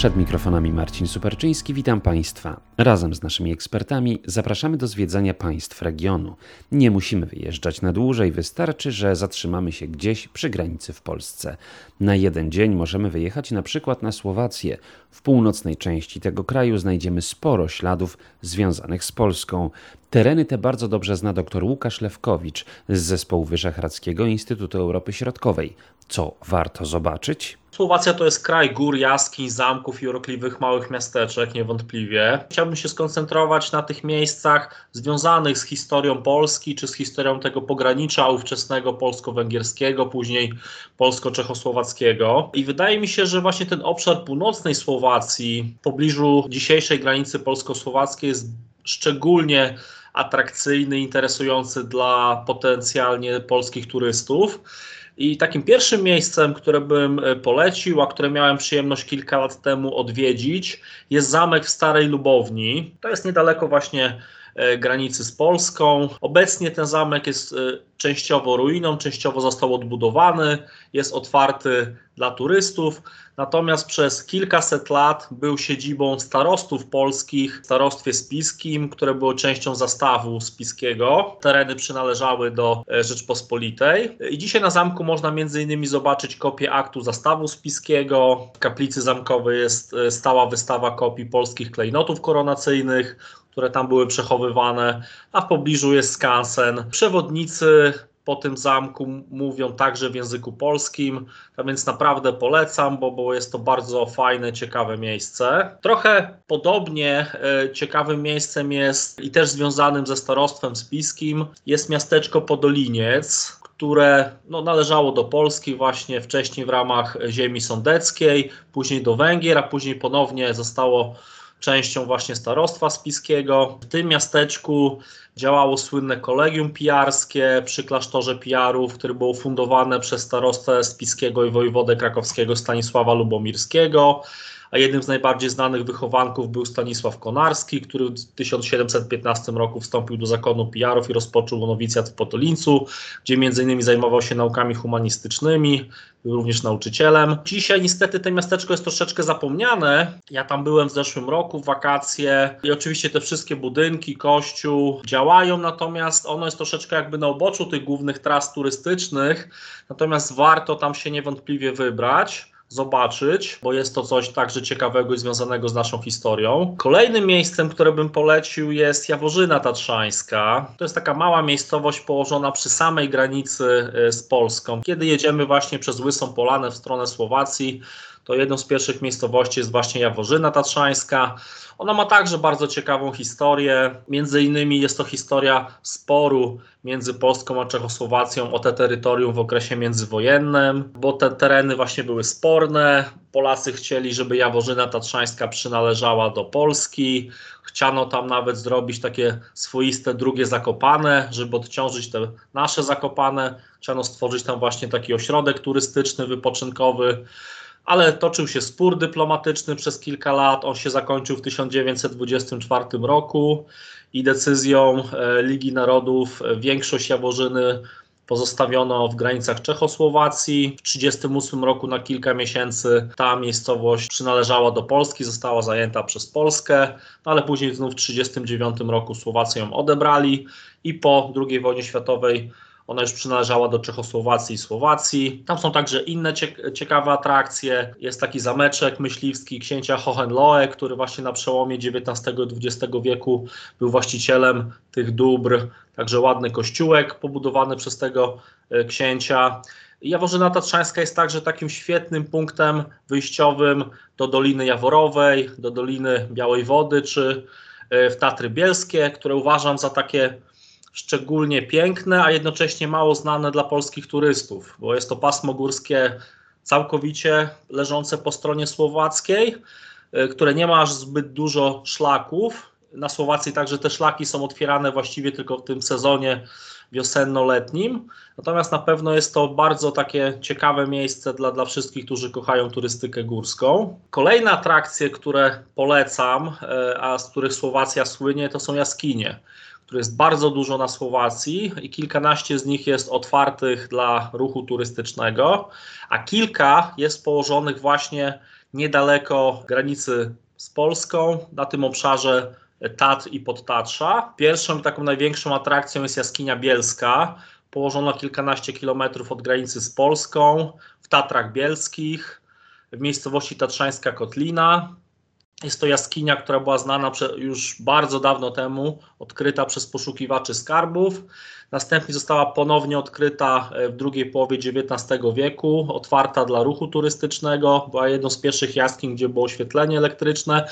Przed mikrofonami Marcin Superczyński, witam Państwa. Razem z naszymi ekspertami zapraszamy do zwiedzania państw regionu. Nie musimy wyjeżdżać na dłużej, wystarczy, że zatrzymamy się gdzieś przy granicy w Polsce. Na jeden dzień możemy wyjechać na przykład na Słowację. W północnej części tego kraju znajdziemy sporo śladów związanych z Polską. Tereny te bardzo dobrze zna dr Łukasz Lewkowicz z zespołu Wyszehradzkiego Instytutu Europy Środkowej. Co warto zobaczyć? Słowacja to jest kraj gór, jaskiń, zamków i urokliwych małych miasteczek, niewątpliwie. Chciałbym się skoncentrować na tych miejscach związanych z historią Polski, czy z historią tego pogranicza ówczesnego polsko-węgierskiego, później polsko-czechosłowackiego. I wydaje mi się, że właśnie ten obszar północnej Słowacji, w pobliżu dzisiejszej granicy polsko-słowackiej, jest szczególnie atrakcyjny, interesujący dla potencjalnie polskich turystów. I takim pierwszym miejscem, które bym e, polecił, a które miałem przyjemność kilka lat temu odwiedzić, jest zamek w Starej Lubowni. To jest niedaleko właśnie granicy z Polską. Obecnie ten zamek jest e, częściowo ruiną, częściowo został odbudowany, jest otwarty dla turystów, natomiast przez kilkaset lat był siedzibą starostów polskich w starostwie spiskim, które było częścią zastawu spiskiego. Tereny przynależały do e, Rzeczpospolitej i dzisiaj na zamku można m.in. zobaczyć kopię aktu zastawu spiskiego. W kaplicy zamkowej jest e, stała wystawa kopii polskich klejnotów koronacyjnych, które tam były przechowywane, a w pobliżu jest skansen. Przewodnicy po tym zamku mówią także w języku polskim, a więc naprawdę polecam, bo, bo jest to bardzo fajne, ciekawe miejsce. Trochę podobnie e, ciekawym miejscem jest i też związanym ze starostwem spiskim jest miasteczko Podoliniec, które no, należało do Polski właśnie wcześniej w ramach ziemi sądeckiej, później do Węgier, a później ponownie zostało częścią właśnie starostwa spiskiego. W tym miasteczku działało słynne kolegium pijarskie przy klasztorze pijarów, które było fundowane przez starostę spiskiego i wojewodę krakowskiego Stanisława Lubomirskiego a jednym z najbardziej znanych wychowanków był Stanisław Konarski, który w 1715 roku wstąpił do zakonu pijarów i rozpoczął nowicjat w Potolińcu, gdzie m.in. zajmował się naukami humanistycznymi, był również nauczycielem. Dzisiaj niestety to miasteczko jest troszeczkę zapomniane. Ja tam byłem w zeszłym roku w wakacje i oczywiście te wszystkie budynki, kościół działają, natomiast ono jest troszeczkę jakby na uboczu tych głównych tras turystycznych, natomiast warto tam się niewątpliwie wybrać zobaczyć, bo jest to coś także ciekawego i związanego z naszą historią. Kolejnym miejscem, które bym polecił jest Jaworzyna Tatrzańska. To jest taka mała miejscowość położona przy samej granicy y, z Polską. Kiedy jedziemy właśnie przez Łysą Polanę w stronę Słowacji, to jedną z pierwszych miejscowości jest właśnie Jaworzyna Tatrzańska. Ona ma także bardzo ciekawą historię. Między innymi jest to historia sporu między Polską a Czechosłowacją o te terytorium w okresie międzywojennym, bo te tereny właśnie były sporne. Polacy chcieli, żeby Jaworzyna Tatrzańska przynależała do Polski. Chciano tam nawet zrobić takie swoiste drugie zakopane, żeby odciążyć te nasze zakopane. Chciano stworzyć tam właśnie taki ośrodek turystyczny, wypoczynkowy ale toczył się spór dyplomatyczny przez kilka lat. On się zakończył w 1924 roku i decyzją e, Ligi Narodów e, większość Jaworzyny pozostawiono w granicach Czechosłowacji. W 1938 roku na kilka miesięcy ta miejscowość przynależała do Polski, została zajęta przez Polskę, no ale później znów w 1939 roku Słowacy ją odebrali i po II wojnie światowej ona już przynależała do Czechosłowacji i Słowacji. Tam są także inne ciekawe atrakcje. Jest taki zameczek myśliwski księcia Hohenlohe, który właśnie na przełomie XIX i XX wieku był właścicielem tych dóbr. Także ładny kościółek pobudowany przez tego e, księcia. Jaworzyna Tatrzańska jest także takim świetnym punktem wyjściowym do Doliny Jaworowej, do Doliny Białej Wody czy e, w Tatry Bielskie, które uważam za takie szczególnie piękne, a jednocześnie mało znane dla polskich turystów, bo jest to pasmo górskie całkowicie leżące po stronie słowackiej, y, które nie ma aż zbyt dużo szlaków na Słowacji także te szlaki są otwierane właściwie tylko w tym sezonie wiosenno-letnim. Natomiast na pewno jest to bardzo takie ciekawe miejsce dla, dla wszystkich, którzy kochają turystykę górską. Kolejne atrakcje, które polecam, e, a z których Słowacja słynie, to są jaskinie które jest bardzo dużo na Słowacji i kilkanaście z nich jest otwartych dla ruchu turystycznego, a kilka jest położonych właśnie niedaleko granicy z Polską, na tym obszarze Tatr i Podtatrza. Pierwszą taką największą atrakcją jest jaskinia bielska, położona kilkanaście kilometrów od granicy z Polską, w Tatrach Bielskich, w miejscowości Tatrzańska Kotlina. Jest to jaskinia, która była znana już bardzo dawno temu, odkryta przez poszukiwaczy skarbów. Następnie została ponownie odkryta e, w drugiej połowie XIX wieku, otwarta dla ruchu turystycznego. Była jedną z pierwszych jaskiń, gdzie było oświetlenie elektryczne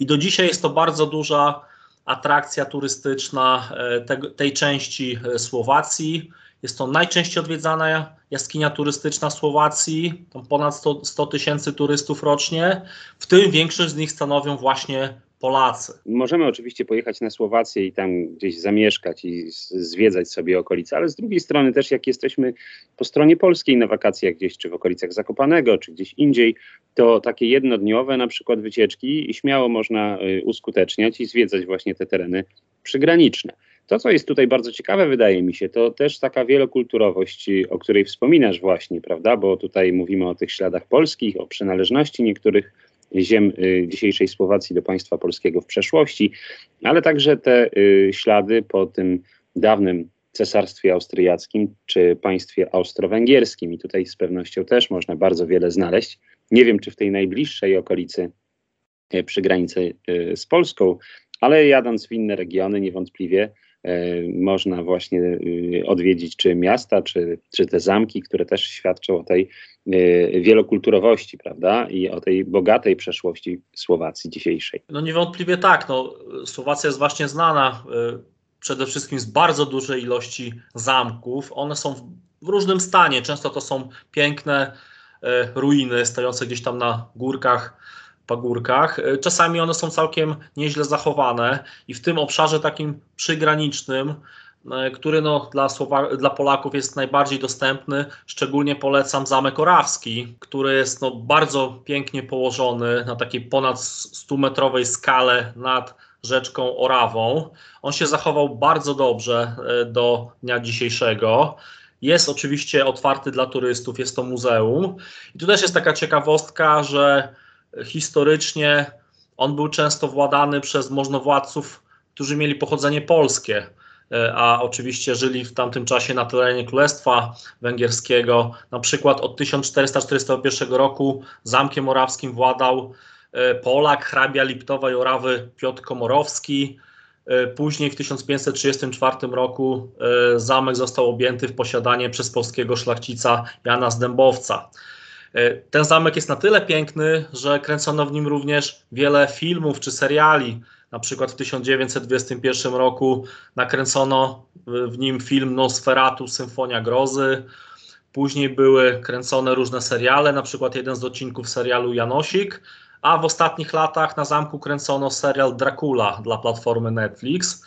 i do dzisiaj jest to bardzo duża atrakcja turystyczna e, tej części e, Słowacji. Jest to najczęściej odwiedzana jaskinia turystyczna Słowacji, tam ponad 100 tysięcy turystów rocznie, w tym większość z nich stanowią właśnie Polacy. Możemy oczywiście pojechać na Słowację i tam gdzieś zamieszkać i zwiedzać sobie okolice, ale z drugiej strony też jak jesteśmy po stronie polskiej na wakacjach gdzieś, czy w okolicach Zakopanego, czy gdzieś indziej, to takie jednodniowe na przykład wycieczki śmiało można y, uskuteczniać i zwiedzać właśnie te tereny przygraniczne. To, co jest tutaj bardzo ciekawe, wydaje mi się, to też taka wielokulturowość, o której wspominasz właśnie, prawda? Bo tutaj mówimy o tych śladach polskich, o przynależności niektórych ziem y, dzisiejszej Słowacji do państwa polskiego w przeszłości, ale także te y, ślady po tym dawnym cesarstwie austriackim czy państwie austro-węgierskim. I tutaj z pewnością też można bardzo wiele znaleźć. Nie wiem, czy w tej najbliższej okolicy y, przy granicy z Polską, ale jadąc w inne regiony, niewątpliwie można właśnie y, odwiedzić czy miasta, czy, czy te zamki, które też świadczą o tej y, wielokulturowości, prawda, i o tej bogatej przeszłości Słowacji dzisiejszej. No niewątpliwie tak, no, Słowacja jest właśnie znana y, przede wszystkim z bardzo dużej ilości zamków. One są w różnym stanie, często to są piękne ruiny stojące gdzieś tam na górkach pagórkach. E, czasami one są całkiem nieźle zachowane i w tym obszarze takim przygranicznym, e, który no, dla, Słowa dla Polaków jest najbardziej dostępny. Szczególnie polecam Zamek Orawski, który jest no, bardzo pięknie położony na takiej ponad 100-metrowej skale nad rzeczką Orawą. On się zachował bardzo dobrze e, do dnia dzisiejszego. Jest oczywiście otwarty dla turystów, jest to muzeum. I tu też jest taka ciekawostka, że historycznie on był często władany przez możnowładców, którzy mieli pochodzenie polskie, e, a oczywiście żyli w tamtym czasie na terenie Królestwa Węgierskiego. Na przykład od 1441 roku Zamkiem Morawskim władał e, Polak, hrabia Liptowej Orawy Piotr Komorowski. E, później w 1534 roku zamek został objęty w posiadanie przez polskiego szlachcica Jana Zdębowca. E, ten zamek jest na tyle piękny, że kręcono w nim również wiele filmów czy seriali. Na przykład w 1921 roku nakręcono w nim film Nosferatu Symfonia Grozy. Później były kręcone różne seriale, na przykład jeden z odcinków serialu Janosik, a w ostatnich latach na zamku kręcono serial Dracula dla platformy Netflix.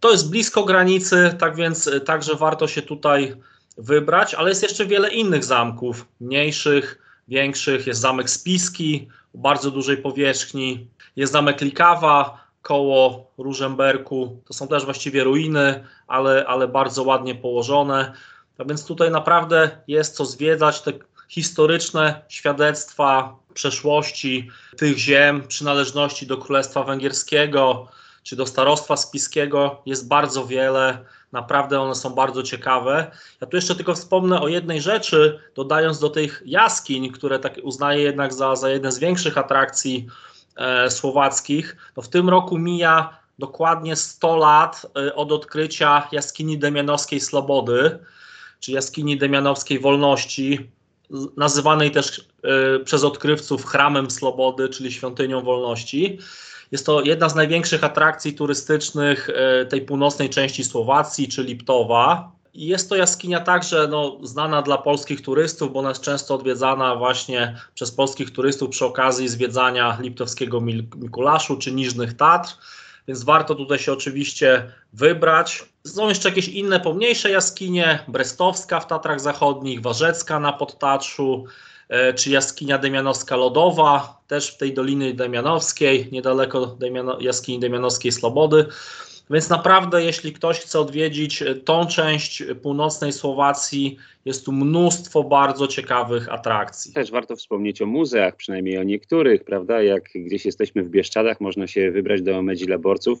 To jest blisko granicy, tak więc e, także warto się tutaj wybrać, ale jest jeszcze wiele innych zamków, mniejszych, większych. Jest zamek Spiski o bardzo dużej powierzchni, jest zamek Likawa koło Różemberku. To są też właściwie ruiny, ale, ale bardzo ładnie położone. A więc tutaj naprawdę jest co zwiedzać. Te historyczne świadectwa przeszłości tych ziem, przynależności do Królestwa Węgierskiego czy do Starostwa Spiskiego jest bardzo wiele. Naprawdę one są bardzo ciekawe. Ja tu jeszcze tylko wspomnę o jednej rzeczy, dodając do tych jaskiń, które tak uznaję jednak za, za z większych atrakcji e, słowackich. No w tym roku mija dokładnie 100 lat e, od odkrycia jaskini Demianowskiej Slobody, czy jaskini Demianowskiej Wolności, nazywanej też e, przez odkrywców Chramem Slobody, czyli Świątynią Wolności. Jest to jedna z największych atrakcji turystycznych e, tej północnej części Słowacji, czyli Liptowa. Jest to jaskinia także no, znana dla polskich turystów, bo ona jest często odwiedzana właśnie przez polskich turystów przy okazji zwiedzania Liptowskiego Mikulaszu czy Niżnych Tatr. więc warto tutaj się oczywiście wybrać. Są jeszcze jakieś inne pomniejsze jaskinie, Brestowska w Tatrach Zachodnich, Warzecka na Podtaczu, e, czy jaskinia Demianowska Lodowa, też w tej Doliny Demianowskiej, niedaleko jaskini Demianowskiej Slobody. Więc naprawdę, jeśli ktoś chce odwiedzić tą część północnej Słowacji, jest tu mnóstwo bardzo ciekawych atrakcji. Też warto wspomnieć o muzeach, przynajmniej o niektórych, prawda? Jak gdzieś jesteśmy w Bieszczadach, można się wybrać do Medzilaborców,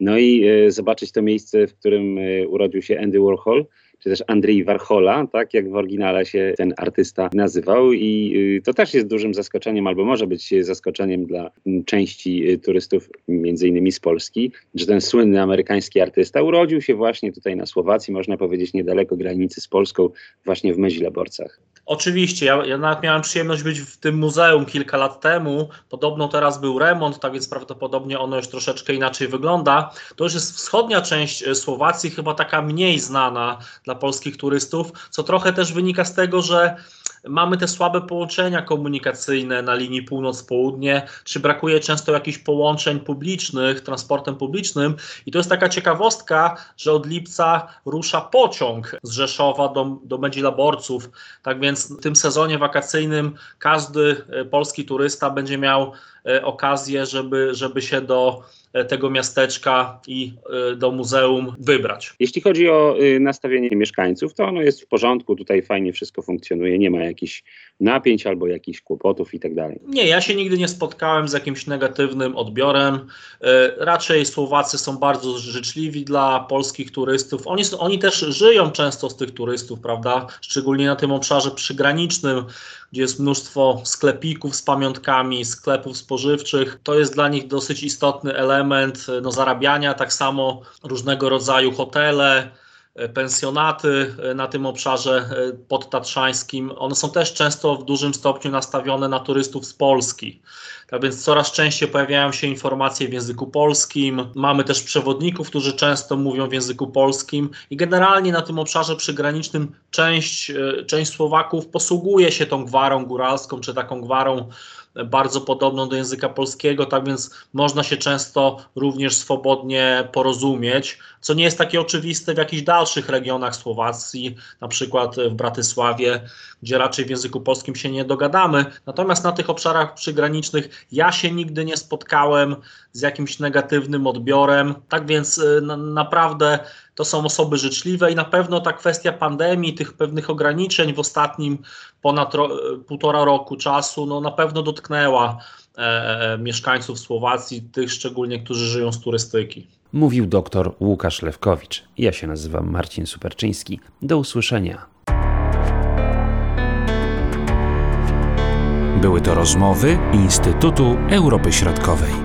no i e, zobaczyć to miejsce, w którym e, urodził się Andy Warhol czy też Andrzej Warhola, tak jak w oryginale się ten artysta nazywał i y, to też jest dużym zaskoczeniem, albo może być zaskoczeniem dla mm, części y, turystów, między innymi z Polski, że ten słynny amerykański artysta urodził się właśnie tutaj na Słowacji, można powiedzieć niedaleko granicy z Polską, właśnie w Mezilaborcach. Oczywiście, ja, ja nawet miałem przyjemność być w tym muzeum kilka lat temu. Podobno teraz był remont, tak więc prawdopodobnie ono już troszeczkę inaczej wygląda. To już jest wschodnia część e, Słowacji, chyba taka mniej znana dla polskich turystów, co trochę też wynika z tego, że mamy te słabe połączenia komunikacyjne na linii północ-południe, czy brakuje często jakichś połączeń publicznych, transportem publicznym. I to jest taka ciekawostka, że od lipca rusza pociąg z Rzeszowa do, do Medzilaborców. Tak więc w tym sezonie wakacyjnym każdy e, polski turysta będzie miał e, okazję, żeby, żeby się do tego miasteczka i e, do muzeum wybrać. Jeśli chodzi o y, nastawienie mieszkańców, to ono jest w porządku, tutaj fajnie wszystko funkcjonuje, nie ma jakichś napięć albo jakichś kłopotów i tak dalej. Nie, ja się nigdy nie spotkałem z jakimś negatywnym odbiorem. E, raczej Słowacy są bardzo życzliwi dla polskich turystów. Oni, oni też żyją często z tych turystów, prawda? Szczególnie na tym obszarze przygranicznym, gdzie jest mnóstwo sklepików z pamiątkami, sklepów spożywczych. To jest dla nich dosyć istotny element no, zarabiania, tak samo różnego rodzaju hotele, E, pensjonaty e, na tym obszarze e, podtatrzańskim, one są też często w dużym stopniu nastawione na turystów z Polski. Tak więc coraz częściej pojawiają się informacje w języku polskim. Mamy też przewodników, którzy często mówią w języku polskim i generalnie na tym obszarze przygranicznym część, część Słowaków posługuje się tą gwarą góralską czy taką gwarą bardzo podobną do języka polskiego, tak więc można się często również swobodnie porozumieć, co nie jest takie oczywiste w jakichś dalszych regionach Słowacji, na przykład w Bratysławie, gdzie raczej w języku polskim się nie dogadamy. Natomiast na tych obszarach przygranicznych ja się nigdy nie spotkałem z jakimś negatywnym odbiorem. Tak więc y, na, naprawdę to są osoby życzliwe i na pewno ta kwestia pandemii, tych pewnych ograniczeń w ostatnim ponad ro, półtora roku czasu, no na pewno dotknęła e, e, mieszkańców Słowacji, tych szczególnie, którzy żyją z turystyki. Mówił dr Łukasz Lewkowicz. Ja się nazywam Marcin Superczyński. Do usłyszenia. Były to rozmowy Instytutu Europy Środkowej.